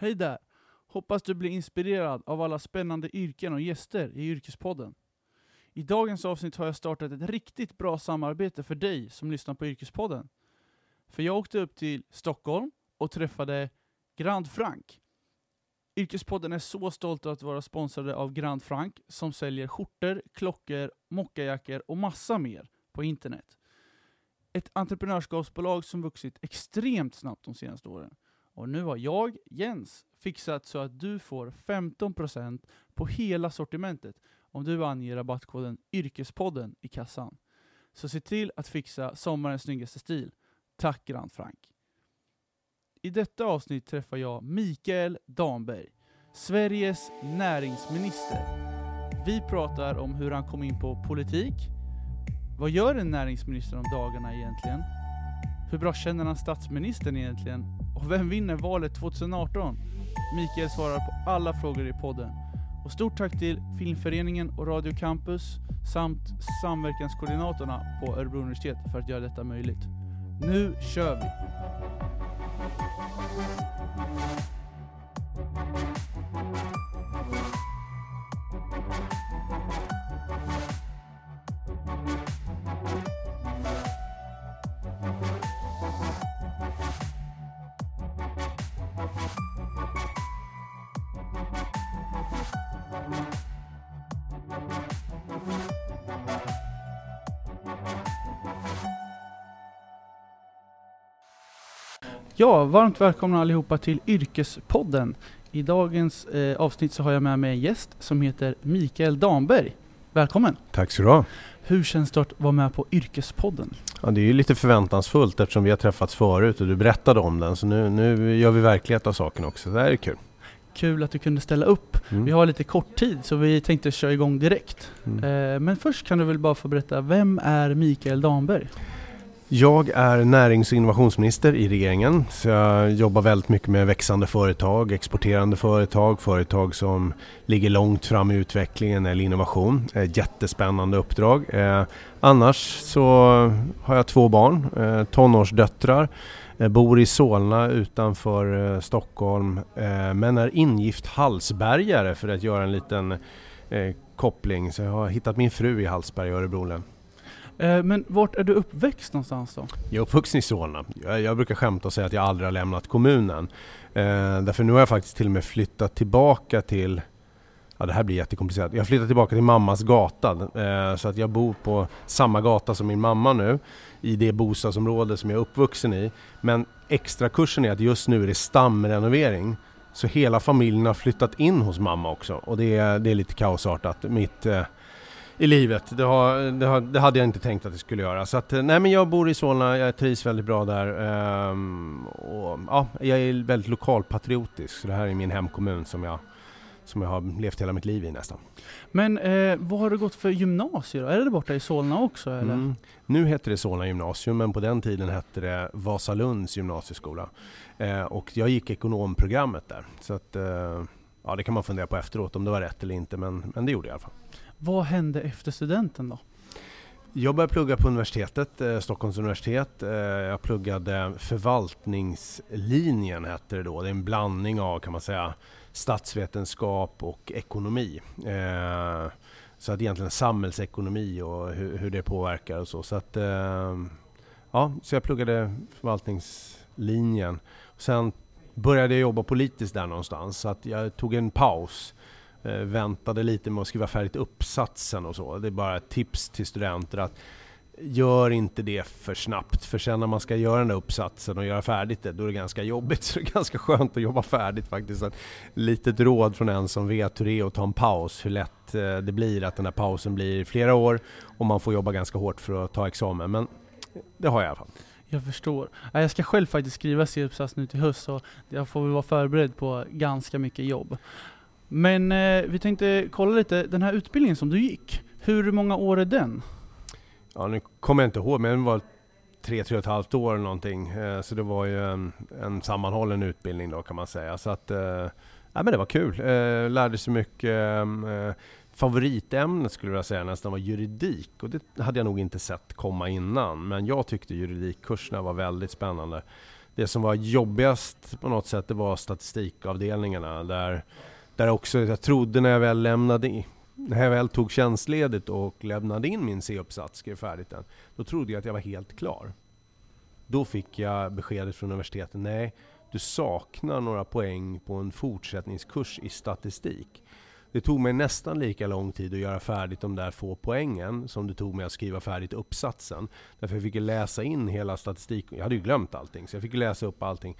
Hej där! Hoppas du blir inspirerad av alla spännande yrken och gäster i Yrkespodden. I dagens avsnitt har jag startat ett riktigt bra samarbete för dig som lyssnar på Yrkespodden. För jag åkte upp till Stockholm och träffade Grand Frank. Yrkespodden är så stolt att vara sponsrade av Grand Frank som säljer skjortor, klockor, mockajackor och massa mer på internet. Ett entreprenörskapsbolag som vuxit extremt snabbt de senaste åren. Och nu har jag, Jens, fixat så att du får 15% på hela sortimentet om du anger rabattkoden Yrkespodden i kassan. Så se till att fixa sommarens snyggaste stil. Tack Grand Frank! I detta avsnitt träffar jag Mikael Damberg, Sveriges näringsminister. Vi pratar om hur han kom in på politik, vad gör en näringsminister om dagarna egentligen? Hur bra känner han statsministern egentligen? Och vem vinner valet 2018? Mikael svarar på alla frågor i podden. Och stort tack till Filmföreningen och Radio Campus samt samverkanskoordinatorerna på Örebro universitet för att göra detta möjligt. Nu kör vi! Ja, varmt välkomna allihopa till Yrkespodden. I dagens eh, avsnitt så har jag med mig en gäst som heter Mikael Damberg. Välkommen! Tack så du ha. Hur känns det att vara med på Yrkespodden? Ja, det är ju lite förväntansfullt eftersom vi har träffats förut och du berättade om den. Så nu, nu gör vi verklighet av saken också. Det här är kul. Kul att du kunde ställa upp. Mm. Vi har lite kort tid så vi tänkte köra igång direkt. Mm. Eh, men först kan du väl bara få berätta, vem är Mikael Damberg? Jag är närings och innovationsminister i regeringen. Så jag jobbar väldigt mycket med växande företag, exporterande företag, företag som ligger långt fram i utvecklingen eller innovation. Ett jättespännande uppdrag. Eh, annars så har jag två barn, eh, tonårsdöttrar. Eh, bor i Solna utanför eh, Stockholm eh, men är ingift Hallsbergare för att göra en liten eh, koppling. Så jag har hittat min fru i Hallsberg i Örebro län. Eh, men vart är du uppväxt någonstans då? Jag är uppvuxen i Solna. Jag, jag brukar skämta och säga att jag aldrig har lämnat kommunen. Eh, därför nu har jag faktiskt till och med flyttat tillbaka till Ja det här blir jättekomplicerat. Jag har flyttat tillbaka till mammas gata. Eh, så att jag bor på samma gata som min mamma nu. I det bostadsområde som jag är uppvuxen i. Men extra kursen är att just nu är det stamrenovering. Så hela familjen har flyttat in hos mamma också. Och det är, det är lite kaosartat. Mitt, eh, i livet. Det, har, det, har, det hade jag inte tänkt att det skulle göra. Så att, nej men jag bor i Solna, jag trivs väldigt bra där. Ehm, och, ja, jag är väldigt lokalpatriotisk, så det här är min hemkommun som jag, som jag har levt hela mitt liv i nästan. Men eh, vad har du gått för gymnasium? Är det borta i Solna också eller? Mm. Nu heter det Solna gymnasium, men på den tiden hette det Vasalunds gymnasieskola. Eh, och jag gick ekonomprogrammet där. Så att, eh, ja det kan man fundera på efteråt om det var rätt eller inte, men, men det gjorde jag i alla fall. Vad hände efter studenten då? Jag började plugga på universitetet, eh, Stockholms universitet. Eh, jag pluggade förvaltningslinjen hette det då. Det är en blandning av kan man säga statsvetenskap och ekonomi. Eh, så att egentligen samhällsekonomi och hur, hur det påverkar och så. Så, att, eh, ja, så jag pluggade förvaltningslinjen. Sen började jag jobba politiskt där någonstans så att jag tog en paus Eh, väntade lite med att skriva färdigt uppsatsen och så. Det är bara ett tips till studenter att gör inte det för snabbt. För sen när man ska göra den där uppsatsen och göra färdigt det, då är det ganska jobbigt. Så det är ganska skönt att jobba färdigt faktiskt. Ett litet råd från en som vet hur det är att ta en paus. Hur lätt eh, det blir att den här pausen blir flera år och man får jobba ganska hårt för att ta examen. Men det har jag i alla fall. Jag förstår. Jag ska själv faktiskt skriva C-uppsats nu till höst så jag får väl vara förberedd på ganska mycket jobb. Men eh, vi tänkte kolla lite, den här utbildningen som du gick, hur många år är den? Ja, nu kommer jag inte ihåg, men den var tre, tre och ett halvt år eller någonting. Eh, Så det var ju en, en sammanhållen utbildning då kan man säga. Så att, eh, ja, men det var kul. Eh, Lärde sig mycket. eh, Favoritämnet skulle jag säga nästan var juridik och det hade jag nog inte sett komma innan. Men jag tyckte juridikkurserna var väldigt spännande. det som var jobbigast på något sätt, det var statistikavdelningarna. Där, där också, jag trodde när jag väl lämnade in, när jag väl tog tjänstledigt och lämnade in min C-uppsats, skrev färdigt den, då trodde jag att jag var helt klar. Då fick jag beskedet från universitetet, nej, du saknar några poäng på en fortsättningskurs i statistik. Det tog mig nästan lika lång tid att göra färdigt de där få poängen som det tog mig att skriva färdigt uppsatsen. Därför jag fick läsa in hela statistiken. Jag hade ju glömt allting, så jag fick läsa upp allting.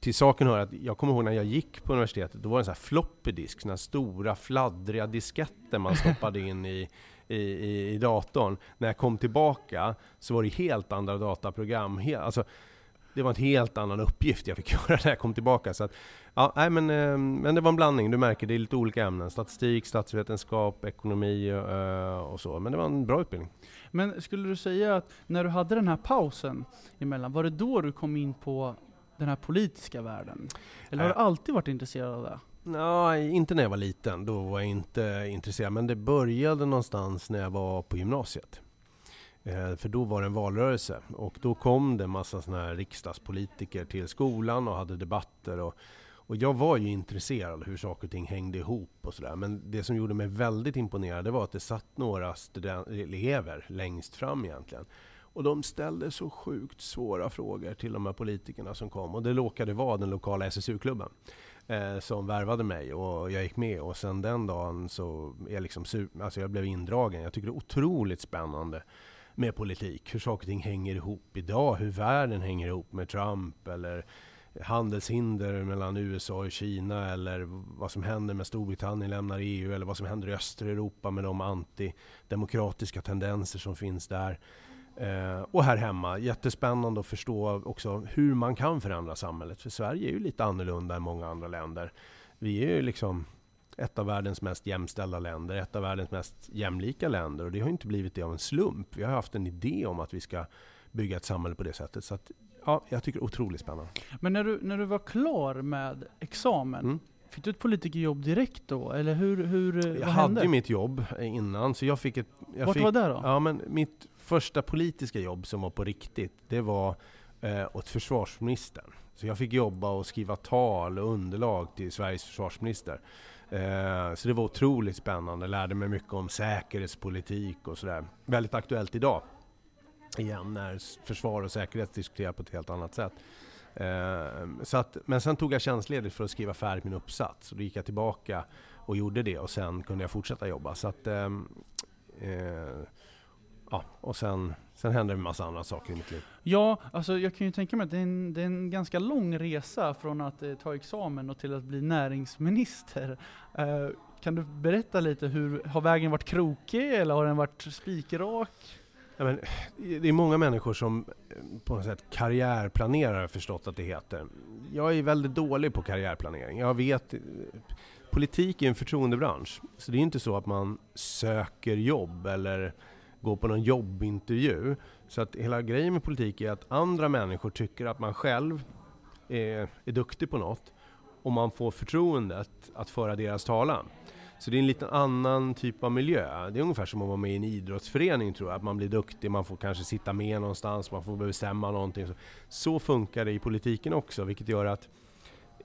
Till saken hör att jag kommer ihåg när jag gick på universitetet, då var det en sån här floppy disk, såna här stora fladdriga disketter man stoppade in i, i, i, i datorn. När jag kom tillbaka så var det helt andra dataprogram. Helt, alltså, det var en helt annan uppgift jag fick göra när jag kom tillbaka. Så att, ja, nej, men, eh, men det var en blandning, du märker det är lite olika ämnen. Statistik, statsvetenskap, ekonomi eh, och så. Men det var en bra utbildning. Men skulle du säga att när du hade den här pausen emellan, var det då du kom in på den här politiska världen? Eller har du alltid varit intresserad av det? Nej, inte när jag var liten. Då var jag inte intresserad. Men det började någonstans när jag var på gymnasiet. Eh, för då var det en valrörelse och då kom det en massa såna här riksdagspolitiker till skolan och hade debatter. Och, och jag var ju intresserad av hur saker och ting hängde ihop och sådär. Men det som gjorde mig väldigt imponerad var att det satt några elever längst fram egentligen. Och de ställde så sjukt svåra frågor till de här politikerna som kom. Och det råkade vara den lokala SSU-klubben eh, som värvade mig och jag gick med. Och sen den dagen så är jag liksom alltså jag blev indragen. Jag tycker det är otroligt spännande med politik. Hur saker och ting hänger ihop idag. Hur världen hänger ihop med Trump eller handelshinder mellan USA och Kina eller vad som händer med Storbritannien lämnar EU eller vad som händer i Östeuropa med de antidemokratiska tendenser som finns där. Eh, och här hemma, jättespännande att förstå också hur man kan förändra samhället. För Sverige är ju lite annorlunda än många andra länder. Vi är ju liksom ett av världens mest jämställda länder, ett av världens mest jämlika länder. Och det har inte blivit det av en slump. Vi har haft en idé om att vi ska bygga ett samhälle på det sättet. Så att, ja, jag tycker det är otroligt spännande. Men när du, när du var klar med examen, mm. Fick du ett politikerjobb direkt då? Eller hur, hur, jag hade ju mitt jobb innan, så jag fick ett... Jag Vart fick, var det då? Ja, men mitt första politiska jobb som var på riktigt, det var eh, åt försvarsministern. Så jag fick jobba och skriva tal och underlag till Sveriges försvarsminister. Eh, så det var otroligt spännande, lärde mig mycket om säkerhetspolitik och sådär. Väldigt aktuellt idag. Igen när försvar och säkerhet diskuteras på ett helt annat sätt. Eh, så att, men sen tog jag tjänstledigt för att skriva färdigt min uppsats. Och då gick jag tillbaka och gjorde det och sen kunde jag fortsätta jobba. Så att, ehm, eh, ja, och sen, sen hände det en massa andra saker i mitt liv. Ja, alltså jag kan ju tänka mig att det är en, det är en ganska lång resa från att eh, ta examen och till att bli näringsminister. Eh, kan du berätta lite, hur, har vägen varit krokig eller har den varit spikrak? Ja, men, det är många människor som eh, på något sätt karriärplanerar förstått att det heter. Jag är väldigt dålig på karriärplanering. Jag vet, politik är en förtroendebransch. Så det är inte så att man söker jobb eller gå på någon jobbintervju. Så att hela grejen med politik är att andra människor tycker att man själv är, är duktig på något och man får förtroendet att föra deras talan. Så det är en lite annan typ av miljö. Det är ungefär som att vara med i en idrottsförening tror jag. Att man blir duktig, man får kanske sitta med någonstans, man får bestämma någonting. Så funkar det i politiken också, vilket gör att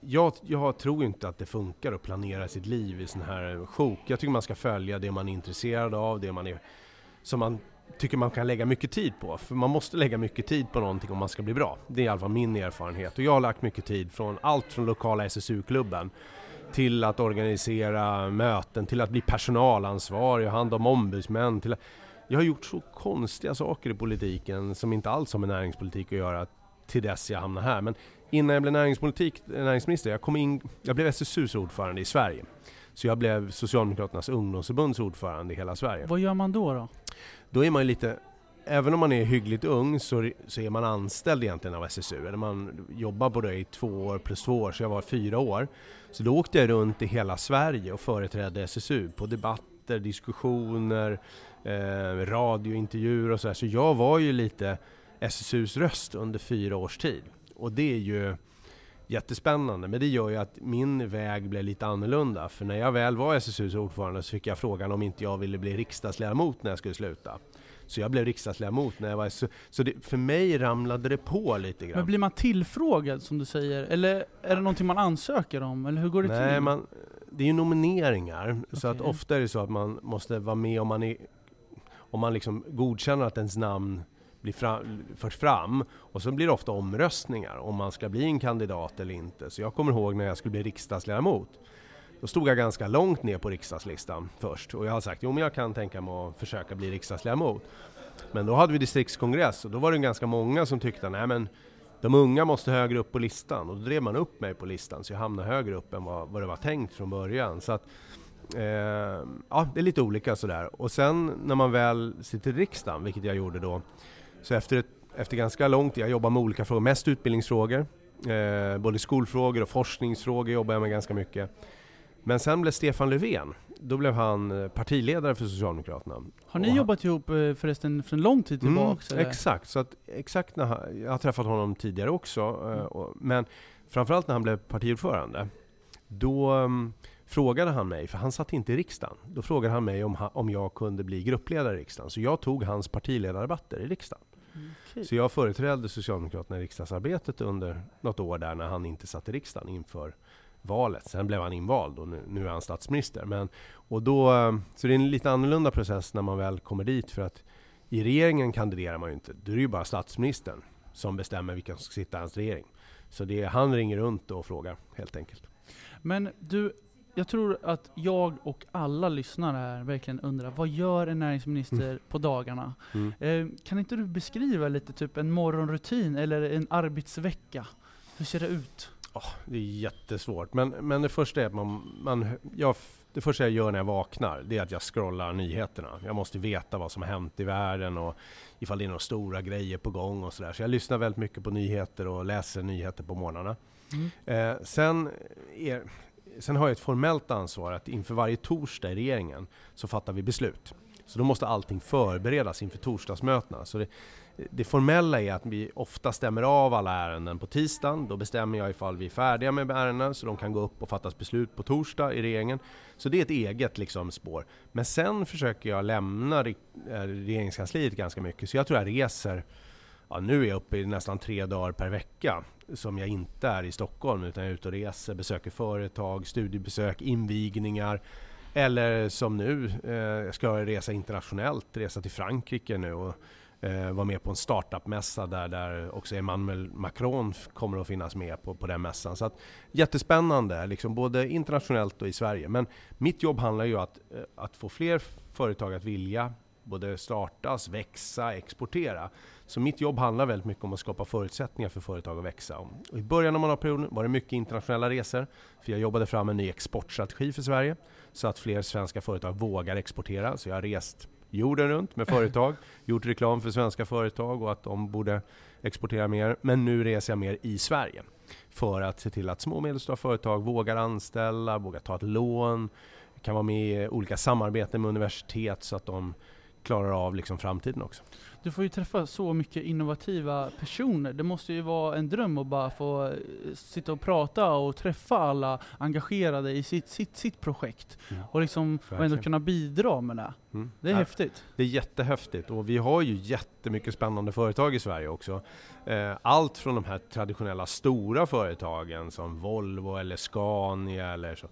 jag, jag, tror inte att det funkar att planera sitt liv i sån här sjok. Jag tycker man ska följa det man är intresserad av, det man är som man tycker man kan lägga mycket tid på. För man måste lägga mycket tid på någonting om man ska bli bra. Det är i alla fall min erfarenhet. Och jag har lagt mycket tid från allt från lokala SSU-klubben till att organisera möten, till att bli personalansvarig och hand om ombudsmän. Till att... Jag har gjort så konstiga saker i politiken som inte alls har med näringspolitik att göra till dess jag hamnade här. Men innan jag blev näringspolitik, näringsminister, jag, kom in, jag blev SSUs ordförande i Sverige. Så jag blev Socialdemokraternas ungdomsförbunds ordförande i hela Sverige. Vad gör man då? Då, då är man ju lite Även om man är hyggligt ung så, så är man anställd egentligen av SSU. Eller man jobbar på det i två år plus två år, så jag var fyra år. Så då åkte jag runt i hela Sverige och företrädde SSU på debatter, diskussioner, eh, radiointervjuer och sådär. Så jag var ju lite SSUs röst under fyra års tid. Och det är ju jättespännande. Men det gör ju att min väg blev lite annorlunda. För när jag väl var SSUs ordförande så fick jag frågan om inte jag ville bli riksdagsledamot när jag skulle sluta. Så jag blev riksdagsledamot när jag var... Så, så det, för mig ramlade det på lite grann. Men blir man tillfrågad som du säger? Eller är det någonting man ansöker om? Eller hur går det Nej, till? man, det är ju nomineringar. Så att ofta är det så att man måste vara med om man, är, om man liksom godkänner att ens namn blir fram, förs fram. Och så blir det ofta omröstningar om man ska bli en kandidat eller inte. Så jag kommer ihåg när jag skulle bli riksdagsledamot. Då stod jag ganska långt ner på riksdagslistan först och jag har sagt jo men jag kan tänka mig att försöka bli riksdagsledamot. Men då hade vi distriktskongress och då var det ganska många som tyckte nej men de unga måste högre upp på listan och då drev man upp mig på listan så jag hamnade högre upp än vad, vad det var tänkt från början. Så att, eh, ja, det är lite olika sådär. Och sen när man väl sitter i riksdagen, vilket jag gjorde då, så efter, ett, efter ganska lång tid, jag jobbar med olika frågor, mest utbildningsfrågor, eh, både skolfrågor och forskningsfrågor jobbar jag med ganska mycket. Men sen blev Stefan Löfven, då blev han eh, partiledare för Socialdemokraterna. Har ni han- jobbat ihop eh, förresten för en lång tid tillbaks? Mm, exakt, så att, exakt när han, jag har träffat honom tidigare också, eh, och, men framförallt när han blev partiordförande, då um, frågade han mig, för han satt inte i riksdagen, då frågade han mig om, ha, om jag kunde bli gruppledare i riksdagen. Så jag tog hans partiledardebatter i riksdagen. Okej. Så jag företrädde Socialdemokraterna i riksdagsarbetet under något år där när han inte satt i riksdagen inför valet. Sen blev han invald och nu, nu är han statsminister. Men, och då, så det är en lite annorlunda process när man väl kommer dit för att i regeringen kandiderar man ju inte. Då är det ju bara statsministern som bestämmer vilka som ska sitta i hans regering. Så det är, han ringer runt och frågar helt enkelt. Men du, jag tror att jag och alla lyssnare här verkligen undrar, vad gör en näringsminister på dagarna? Mm. Eh, kan inte du beskriva lite typ en morgonrutin eller en arbetsvecka? Hur ser det ut? Det är jättesvårt. Men, men det första är att man, man jag, det första jag gör när jag vaknar, det är att jag scrollar nyheterna. Jag måste veta vad som har hänt i världen och ifall det är några stora grejer på gång och sådär. Så jag lyssnar väldigt mycket på nyheter och läser nyheter på morgnarna. Mm. Eh, sen, är, sen har jag ett formellt ansvar att inför varje torsdag i regeringen så fattar vi beslut. Så då måste allting förberedas inför torsdagsmötena. Så det, det formella är att vi ofta stämmer av alla ärenden på tisdagen. Då bestämmer jag ifall vi är färdiga med ärendena så de kan gå upp och fattas beslut på torsdag i regeringen. Så det är ett eget liksom, spår. Men sen försöker jag lämna eh, regeringskansliet ganska mycket. Så jag tror jag reser, ja, nu är jag uppe i nästan tre dagar per vecka som jag inte är i Stockholm utan jag är ute och reser, besöker företag, studiebesök, invigningar. Eller som nu, jag ska resa internationellt, resa till Frankrike nu och eh, vara med på en startup-mässa där, där också Emmanuel Macron kommer att finnas med på, på den mässan. Så att, jättespännande, liksom både internationellt och i Sverige. Men mitt jobb handlar ju om att, eh, att få fler företag att vilja både startas, växa, exportera. Så mitt jobb handlar väldigt mycket om att skapa förutsättningar för företag att växa. Och I början av mandatperioden var det mycket internationella resor, för jag jobbade fram en ny exportstrategi för Sverige, så att fler svenska företag vågar exportera. Så jag har rest jorden runt med företag, gjort reklam för svenska företag och att de borde exportera mer. Men nu reser jag mer i Sverige för att se till att små och medelstora företag vågar anställa, vågar ta ett lån, kan vara med i olika samarbeten med universitet så att de klarar av liksom framtiden också. Du får ju träffa så mycket innovativa personer. Det måste ju vara en dröm att bara få eh, sitta och prata och träffa alla engagerade i sitt, sitt, sitt projekt. Mm. Och liksom och ändå kunna bidra med det. Mm. Det är Ja, häftigt. Det är jättehäftigt och vi har ju jättemycket spännande företag i Sverige också. Eh, Allt från de här traditionella stora företagen som Volvo eller Scania eller så.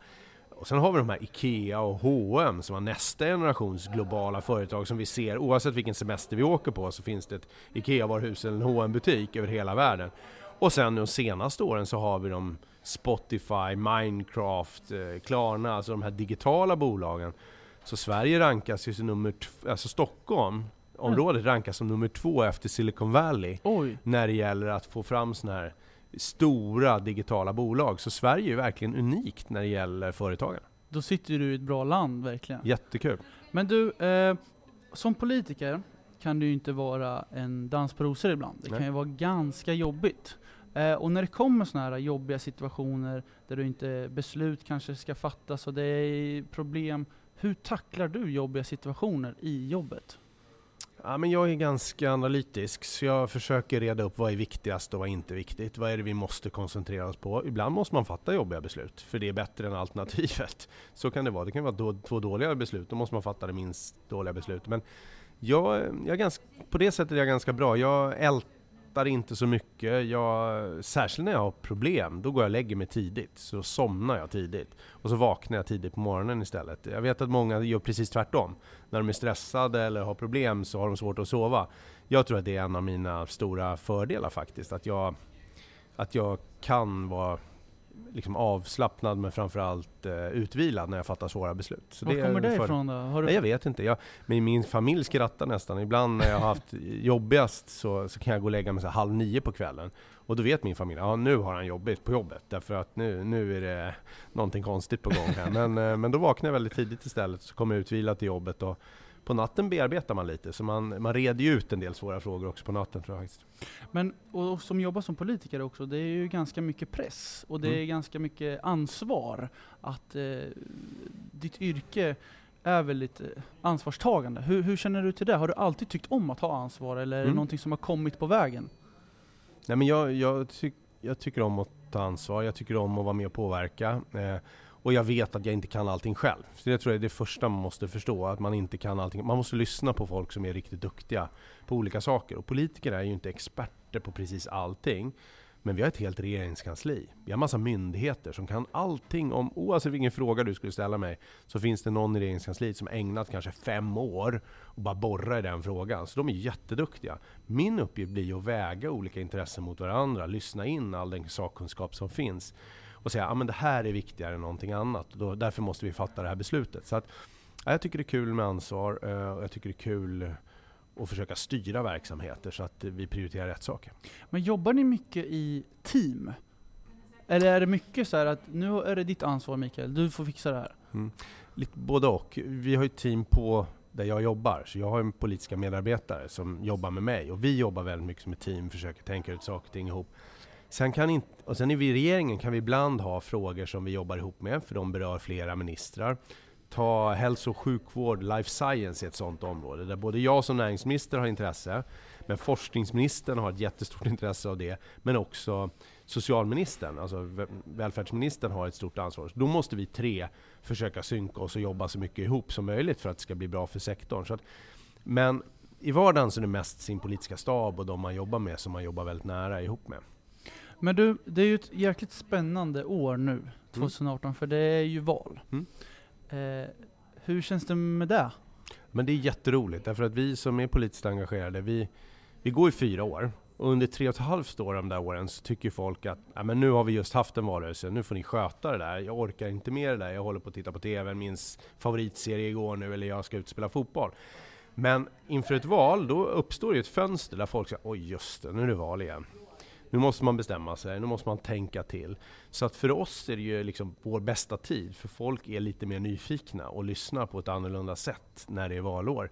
Och sen har vi de här IKEA och H&M som var nästa generations globala företag som vi ser oavsett vilken semester vi åker på så finns det ett IKEA-varuhus eller en hm butik över hela världen. Och sen de senaste åren så har vi de Spotify, Minecraft, eh, Klarna, alltså de här digitala bolagen. Så Sverige rankas ju som nummer alltså Stockholm området rankas som nummer två efter Silicon Valley Oj. när det gäller att få fram sådana här stora digitala bolag. Så Sverige är verkligen unikt när det gäller företagande. Då sitter du i ett bra land verkligen. Jättekul. Men du, eh, som politiker kan du ju inte vara en dans på rosor ibland. Det Nej. kan ju vara ganska jobbigt. Eh, och när det kommer sådana här jobbiga situationer där du inte beslut kanske ska fattas och det är problem. Hur tacklar du jobbiga situationer i jobbet? Ja, men jag är ganska analytisk så jag försöker reda upp vad är viktigast och vad är inte viktigt. Vad är det vi måste koncentrera oss på? Ibland måste man fatta jobbiga beslut för det är bättre än alternativet. Så kan det vara. Det kan vara två dåliga beslut, då måste man fatta det minst dåliga beslutet. Men Jag, jag är ganska, på det sättet är jag ganska bra. Jag ältar inte så mycket. Jag, särskilt när jag har problem, då går jag och lägger mig tidigt. Så somnar jag tidigt. Och så vaknar jag tidigt på morgonen istället. Jag vet att många gör precis tvärtom. När de är stressade eller har problem så har de svårt att sova. Jag tror att det är en av mina stora fördelar faktiskt. Att jag, att jag kan vara liksom avslappnad men framförallt eh, utvilad när jag fattar svåra beslut. Så Var kommer det ifrån då? Har du... Nej, jag vet inte. Jag, men min familj skrattar nästan. Ibland när jag har haft jobbigast så, så kan jag gå och lägga mig så halv nio på kvällen. Och då vet min familj, ja nu har han jobbigt på jobbet därför att nu, nu är det någonting konstigt på gång här. Men, eh, men då vaknar jag väldigt tidigt istället så kommer jag utvilad till jobbet och på natten bearbetar man lite, så man, man reder ju ut en del svåra frågor också på natten tror jag faktiskt. Men, och som jobbar som politiker också, det är ju ganska mycket press och det mm. är ganska mycket ansvar att eh, ditt yrke är väldigt ansvarstagande. Hur, hur, känner du till det? Har du alltid tyckt om att ha ansvar eller är mm. det någonting som har kommit på vägen? Nej men jag, jag, tyck, jag tycker om att ta ansvar, jag tycker om att vara med och påverka. Eh, och jag vet att jag inte kan allting själv. Så det tror jag är det första man måste förstå, att man inte kan allting. Man måste lyssna på folk som är riktigt duktiga på olika saker. Och politiker är ju inte experter på precis allting. Men vi har ett helt regeringskansli. Vi har massa myndigheter som kan allting om, oavsett vilken fråga du skulle ställa mig, så finns det någon i regeringskansliet som ägnat kanske fem år och bara borra i den frågan. Så de är jätteduktiga. Min uppgift blir att väga olika intressen mot varandra, lyssna in all den sakkunskap som finns och säga att ah, det här är viktigare än någonting annat. Då, därför måste vi fatta det här beslutet. Så att, ja, jag tycker det är kul med ansvar eh, och jag tycker det är kul att försöka styra verksamheter så att vi prioriterar rätt saker. Men jobbar ni mycket i team? Eller är det mycket så att nu är det ditt ansvar Mikael, du får fixa det här? Mm. Lite både och. Vi har ju team på där jag jobbar, så jag har en politiska medarbetare som jobbar med mig och vi jobbar väldigt mycket som ett team, försöker tänka ut saker och ting ihop. Sen kan inte, och sen i regeringen kan vi ibland ha frågor som vi jobbar ihop med, för de berör flera ministrar. Ta hälso och sjukvård, life science är ett sådant område, där både jag som näringsminister har intresse, men forskningsministern har ett jättestort intresse av det, men också socialministern, alltså välfärdsministern har ett stort ansvar. Så då måste vi tre försöka synka oss och jobba så mycket ihop som möjligt för att det ska bli bra för sektorn. Så att, men i vardagen så är det mest sin politiska stab och de man jobbar med som man jobbar väldigt nära ihop med. Men du, det är ju ett jäkligt spännande år nu, 2018, mm. för det är ju val. Mm. Eh, hur känns det med det? Men det är jätteroligt, därför att vi som är politiskt engagerade, vi, vi går i fyra år. Och under tre och ett halvt år de där åren så tycker folk att ja, men nu har vi just haft en valrörelse, nu får ni sköta det där. Jag orkar inte med det där, jag håller på att titta på TV, minns favoritserie igår nu, eller jag ska ut och spela fotboll. Men inför ett val, då uppstår ju ett fönster där folk säger oj just det, nu är det val igen. Nu måste man bestämma sig, nu måste man tänka till. Så att för oss är det ju liksom vår bästa tid, för folk är lite mer nyfikna och lyssnar på ett annorlunda sätt när det är valår.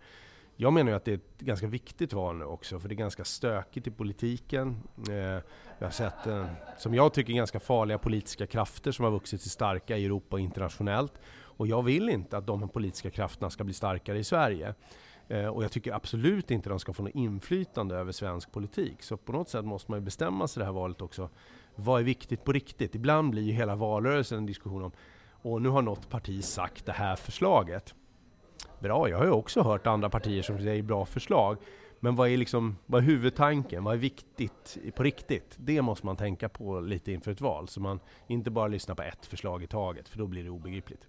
Jag menar ju att det är ett ganska viktigt val nu också, för det är ganska stökigt i politiken. Eh, vi har sett, eh, som jag tycker, ganska farliga politiska krafter som har vuxit sig starka i Europa och internationellt. Och jag vill inte att de politiska krafterna ska bli starkare i Sverige. Eh, och jag tycker absolut inte de ska få något inflytande över svensk politik. Så på något sätt måste man ju bestämma sig det här valet också. Vad är viktigt på riktigt? Ibland blir ju hela valrörelsen en diskussion om och nu har något parti sagt det här förslaget. Bra, jag har ju också hört andra partier som säger bra förslag. Men vad är, liksom, vad är huvudtanken? Vad är viktigt på riktigt? Det måste man tänka på lite inför ett val, så man inte bara lyssnar på ett förslag i taget, för då blir det obegripligt.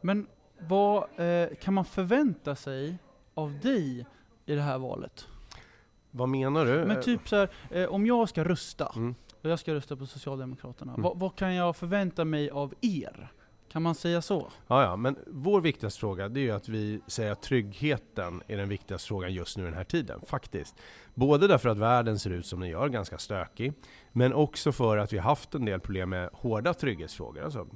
Men vad eh, kan man förvänta sig av dig i det här valet? Vad menar du? Men typ så här, eh, om jag ska rösta, mm. och jag ska rösta på Socialdemokraterna, mm. vad, vad, kan jag förvänta mig av er? Kan man säga så? Ja, ja, men vår viktigaste fråga det är ju att vi säger att tryggheten är den viktigaste frågan just nu den här tiden, faktiskt. Både därför att världen ser ut som den gör, ganska stökig, men också för att vi haft en del problem med hårda trygghetsfrågor. Alltså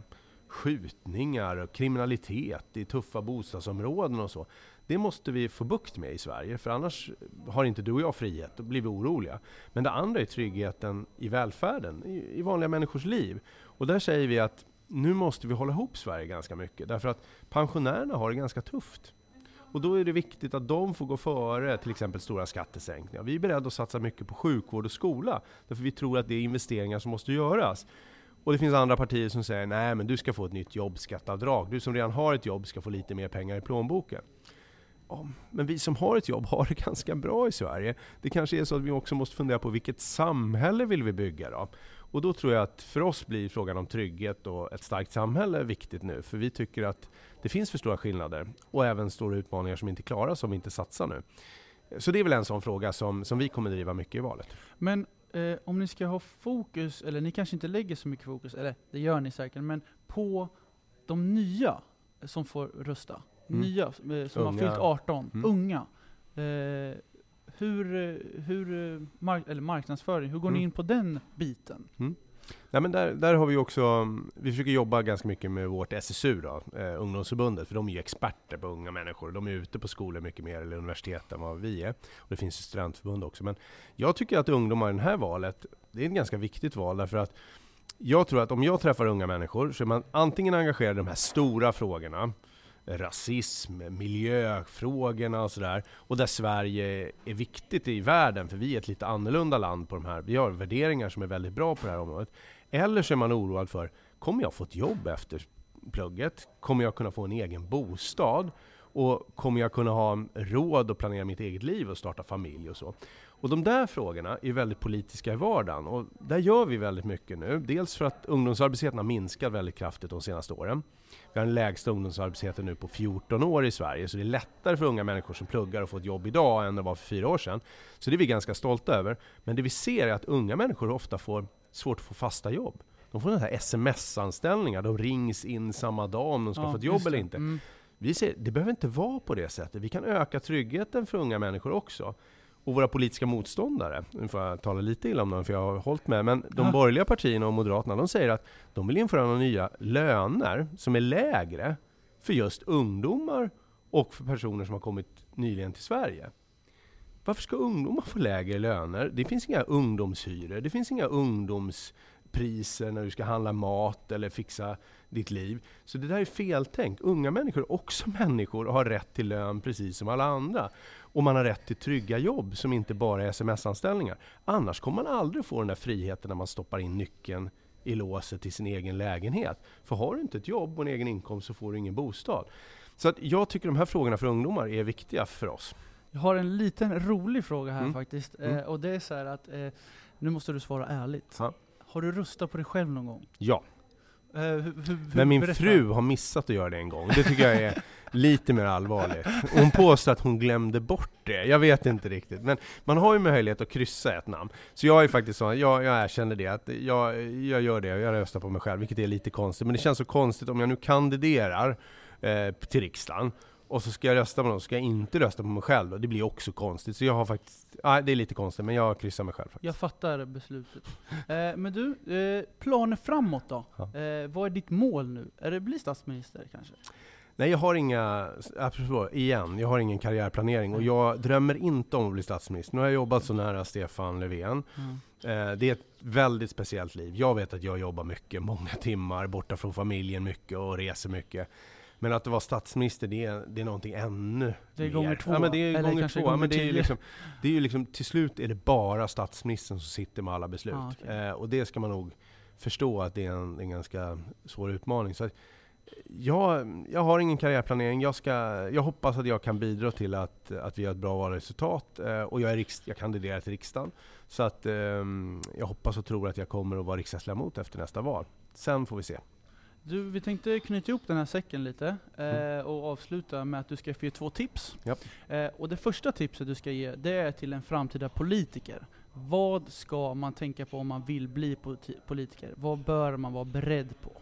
skjutningar och kriminalitet i tuffa bostadsområden och så. Det måste vi få bukt med i Sverige, för annars har inte du och jag frihet, då blir vi oroliga. Men det andra är tryggheten i välfärden, i, i vanliga människors liv. Och där säger vi att nu måste vi hålla ihop Sverige ganska mycket, därför att pensionärerna har det ganska tufft. Och då är det viktigt att de får gå före till exempel stora skattesänkningar. Vi är beredda att satsa mycket på sjukvård och skola, därför vi tror att det är investeringar som måste göras. Och det finns andra partier som säger nej men du ska få ett nytt jobbskatteavdrag. Du som redan har ett jobb ska få lite mer pengar i plånboken ja, men vi som har ett jobb har det ganska bra i Sverige. Det kanske är så att vi också måste fundera på vilket samhälle vill vi bygga då? Och då tror jag att för oss blir frågan om trygghet och ett starkt samhälle viktigt nu. För vi tycker att det finns för stora skillnader och även stora utmaningar som inte klaras om vi inte satsar nu. Så det är väl en sån fråga som, som vi kommer driva mycket i valet. Men eh, om ni ska ha fokus, eller ni kanske inte lägger så mycket fokus, eller det gör ni säkert, men på de nya som får rösta. Mm. Nya eh, som har Unga. fyllt 18, Mm. unga. Eh, hur, hur, mark eller marknadsföring, hur går ni Mm. in på den biten? Nej, men där, där har vi också, vi försöker jobba ganska mycket med vårt SSU, då, eh, ungdomsförbundet, för de är ju experter på unga människor. De är ute på skolor mycket mer, eller universitet, än vad vi är. Och det finns ju studentförbund också. Men jag tycker att ungdomar i det här valet, det är ett ganska viktigt val, därför att jag tror att om jag träffar unga människor så är man antingen engagerad i de här stora frågorna, rasism, miljöfrågorna och sådär. Och där Sverige är viktigt i världen, för vi är ett lite annorlunda land på de här. Vi har värderingar som är väldigt bra på det här området. Eller så är man oroad för, kommer jag få ett jobb efter plugget? Kommer jag kunna få en egen bostad? Och kommer jag kunna ha råd att planera mitt eget liv och starta familj och så? Och de där frågorna är väldigt politiska i vardagen och där gör vi väldigt mycket nu. Dels för att ungdomsarbetslösheten har minskat väldigt kraftigt de senaste åren. Vi har den lägsta ungdomsarbetslösheten nu på 14 år i Sverige, så det är lättare för unga människor som pluggar att få ett jobb idag än det var för fyra år sedan. Så det är vi ganska stolta över. Men det vi ser är att unga människor ofta får svårt att få fasta jobb. De får sådana här sms-anställningar, de rings in samma dag om de ska Ja, få ett jobb eller inte. Mm. Vi ser, det behöver inte vara på det sättet. Vi kan öka tryggheten för unga människor också. Och våra politiska motståndare, nu får jag tala lite illa om dem för jag har hållit med, men de Ja. borgerliga partierna och Moderaterna, de säger att de vill införa några nya löner som är lägre för just ungdomar och för personer som har kommit nyligen till Sverige. Varför ska ungdomar få lägre löner? Det finns inga ungdomshyror, det finns inga ungdomspriser när du ska handla mat eller fixa ditt liv. Så det där är feltänk. Unga människor är också människor och har rätt till lön precis som alla andra. Och man har rätt till trygga jobb som inte bara är sms-anställningar. Annars kommer man aldrig få den där friheten när man stoppar in nyckeln i låset till sin egen lägenhet. För har du inte ett jobb och en egen inkomst så får du ingen bostad. Så att jag tycker de här frågorna för ungdomar är viktiga för oss. Jag har en liten rolig fråga här Mm. faktiskt. Mm. Eh, och det är så att, eh, nu måste du svara ärligt. Ja. Har du röstat på dig själv någon gång? Ja, Eh, hur, hur, men min berätta. fru har missat att göra det en gång. Det tycker jag är lite mer allvarligt. Hon påstår att hon glömde bort det. Jag vet inte riktigt. Men man har ju möjlighet att kryssa ett namn. Så jag är faktiskt så, jag, jag erkänner det, att jag, jag gör det, jag röstar på mig själv, vilket är lite konstigt. Men det känns så konstigt om jag nu kandiderar eh, till riksdagen och så ska jag rösta på någon, så ska jag inte rösta på mig själv. då. Det blir också konstigt. Så jag har faktiskt, nej det är lite konstigt, men jag kryssar mig själv faktiskt. Jag fattar beslutet. Eh, men du, eh, planer framåt då? Ja. Eh, vad är ditt mål nu? Är det att bli statsminister kanske? Nej, jag har inga, apropå, igen, jag har ingen karriärplanering och jag drömmer inte om att bli statsminister. Nu har jag jobbat så nära Stefan Löfven. Eh, Det är ett väldigt speciellt liv. Jag vet att jag jobbar mycket, många timmar, borta från familjen mycket och reser mycket. Men att vara statsminister, det är, det är någonting ännu Det är mer. gånger två, Ja, men det är eller gånger två. gånger men det är ju liksom, det är ju liksom, till slut är det bara statsministern som sitter med alla beslut. Ah, okej. eh, och det ska man nog förstå att det är en, en ganska svår utmaning. Så jag, jag har ingen karriärplanering. Jag, ska, jag hoppas att jag kan bidra till att, att vi har ett bra valresultat. Eh, och jag, är riks, jag kandiderar till riksdagen. Så att, ehm, jag hoppas och tror att jag kommer att vara riksdagsledamot efter nästa val. Sen får vi se. Du, vi tänkte knyta ihop den här säcken lite eh, Mm. och avsluta med att du ska få ge två tips. Japp. Eh, och det första tipset du ska ge, det är till en framtida politiker. Vad ska man tänka på om man vill bli politi- politiker? Vad bör man vara beredd på?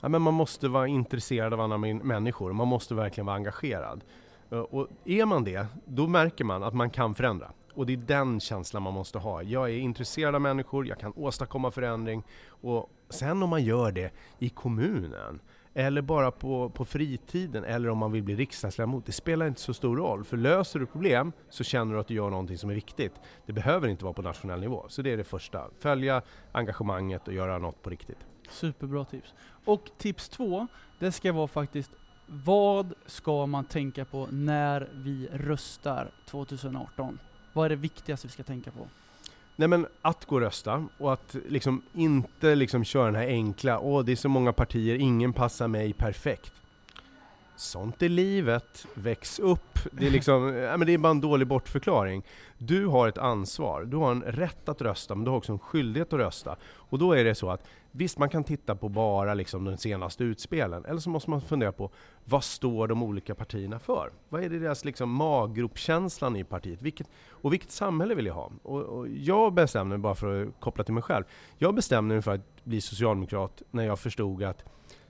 Ja, men man måste vara intresserad av andra människor. Man måste verkligen vara engagerad. Eh, Och är man det, då märker man att man kan förändra. Och det är den känslan man måste ha. Jag är intresserad av människor, jag kan åstadkomma förändring. Och sen om man gör det i kommunen, eller bara på, på fritiden, eller om man vill bli riksdagsledamot, det spelar inte så stor roll. För löser du problem så känner du att du gör någonting som är viktigt. Det behöver inte vara på nationell nivå. Så det är det första. Följa engagemanget och göra något på riktigt. Superbra tips. Och tips två, det ska vara faktiskt vad ska man tänka på när vi röstar 2018? Vad är det viktigaste vi ska tänka på? Nej men att gå och rösta och att liksom inte liksom köra den här enkla, åh det är så många partier, ingen passar mig perfekt. Sånt är livet, väx upp. Det är, liksom, ja, men det är bara en dålig bortförklaring. Du har ett ansvar, du har en rätt att rösta, men du har också en skyldighet att rösta. Och då är det så att visst, man kan titta på bara liksom de senaste utspelen, eller så måste man fundera på vad står de olika partierna för? Vad är det deras liksom maggropkänslan i partiet? Vilket, och vilket samhälle vill jag ha? Och, och jag bestämde mig, bara för att koppla till mig själv, jag bestämde mig för att bli socialdemokrat när jag förstod att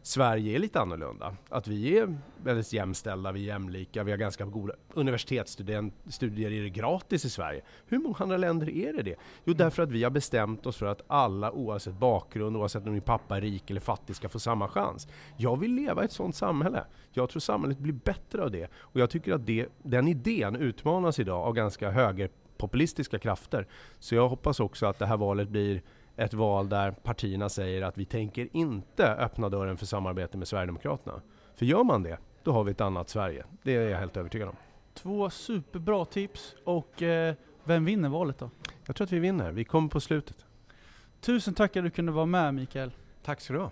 Sverige är lite annorlunda. Att vi är väldigt jämställda, vi är jämlika, vi har ganska goda universitetsstudier är det gratis i Sverige. Hur många andra länder är det det? Jo, mm. därför att vi har bestämt oss för att alla oavsett bakgrund, oavsett om din pappa är rik eller fattig, ska få samma chans. Jag vill leva i ett sådant samhälle. Jag tror samhället blir bättre av det. Och jag tycker att det, den idén utmanas idag av ganska högerpopulistiska krafter. Så jag hoppas också att det här valet blir ett val där partierna säger att vi tänker inte öppna dörren för samarbete med Sverigedemokraterna. För gör man det, då har vi ett annat Sverige. Det är jag helt övertygad om. Två superbra tips och eh, vem vinner valet då? Jag tror att vi vinner. Vi kommer på slutet. Tusen tack att du kunde vara med Mikael. Tack så du ha.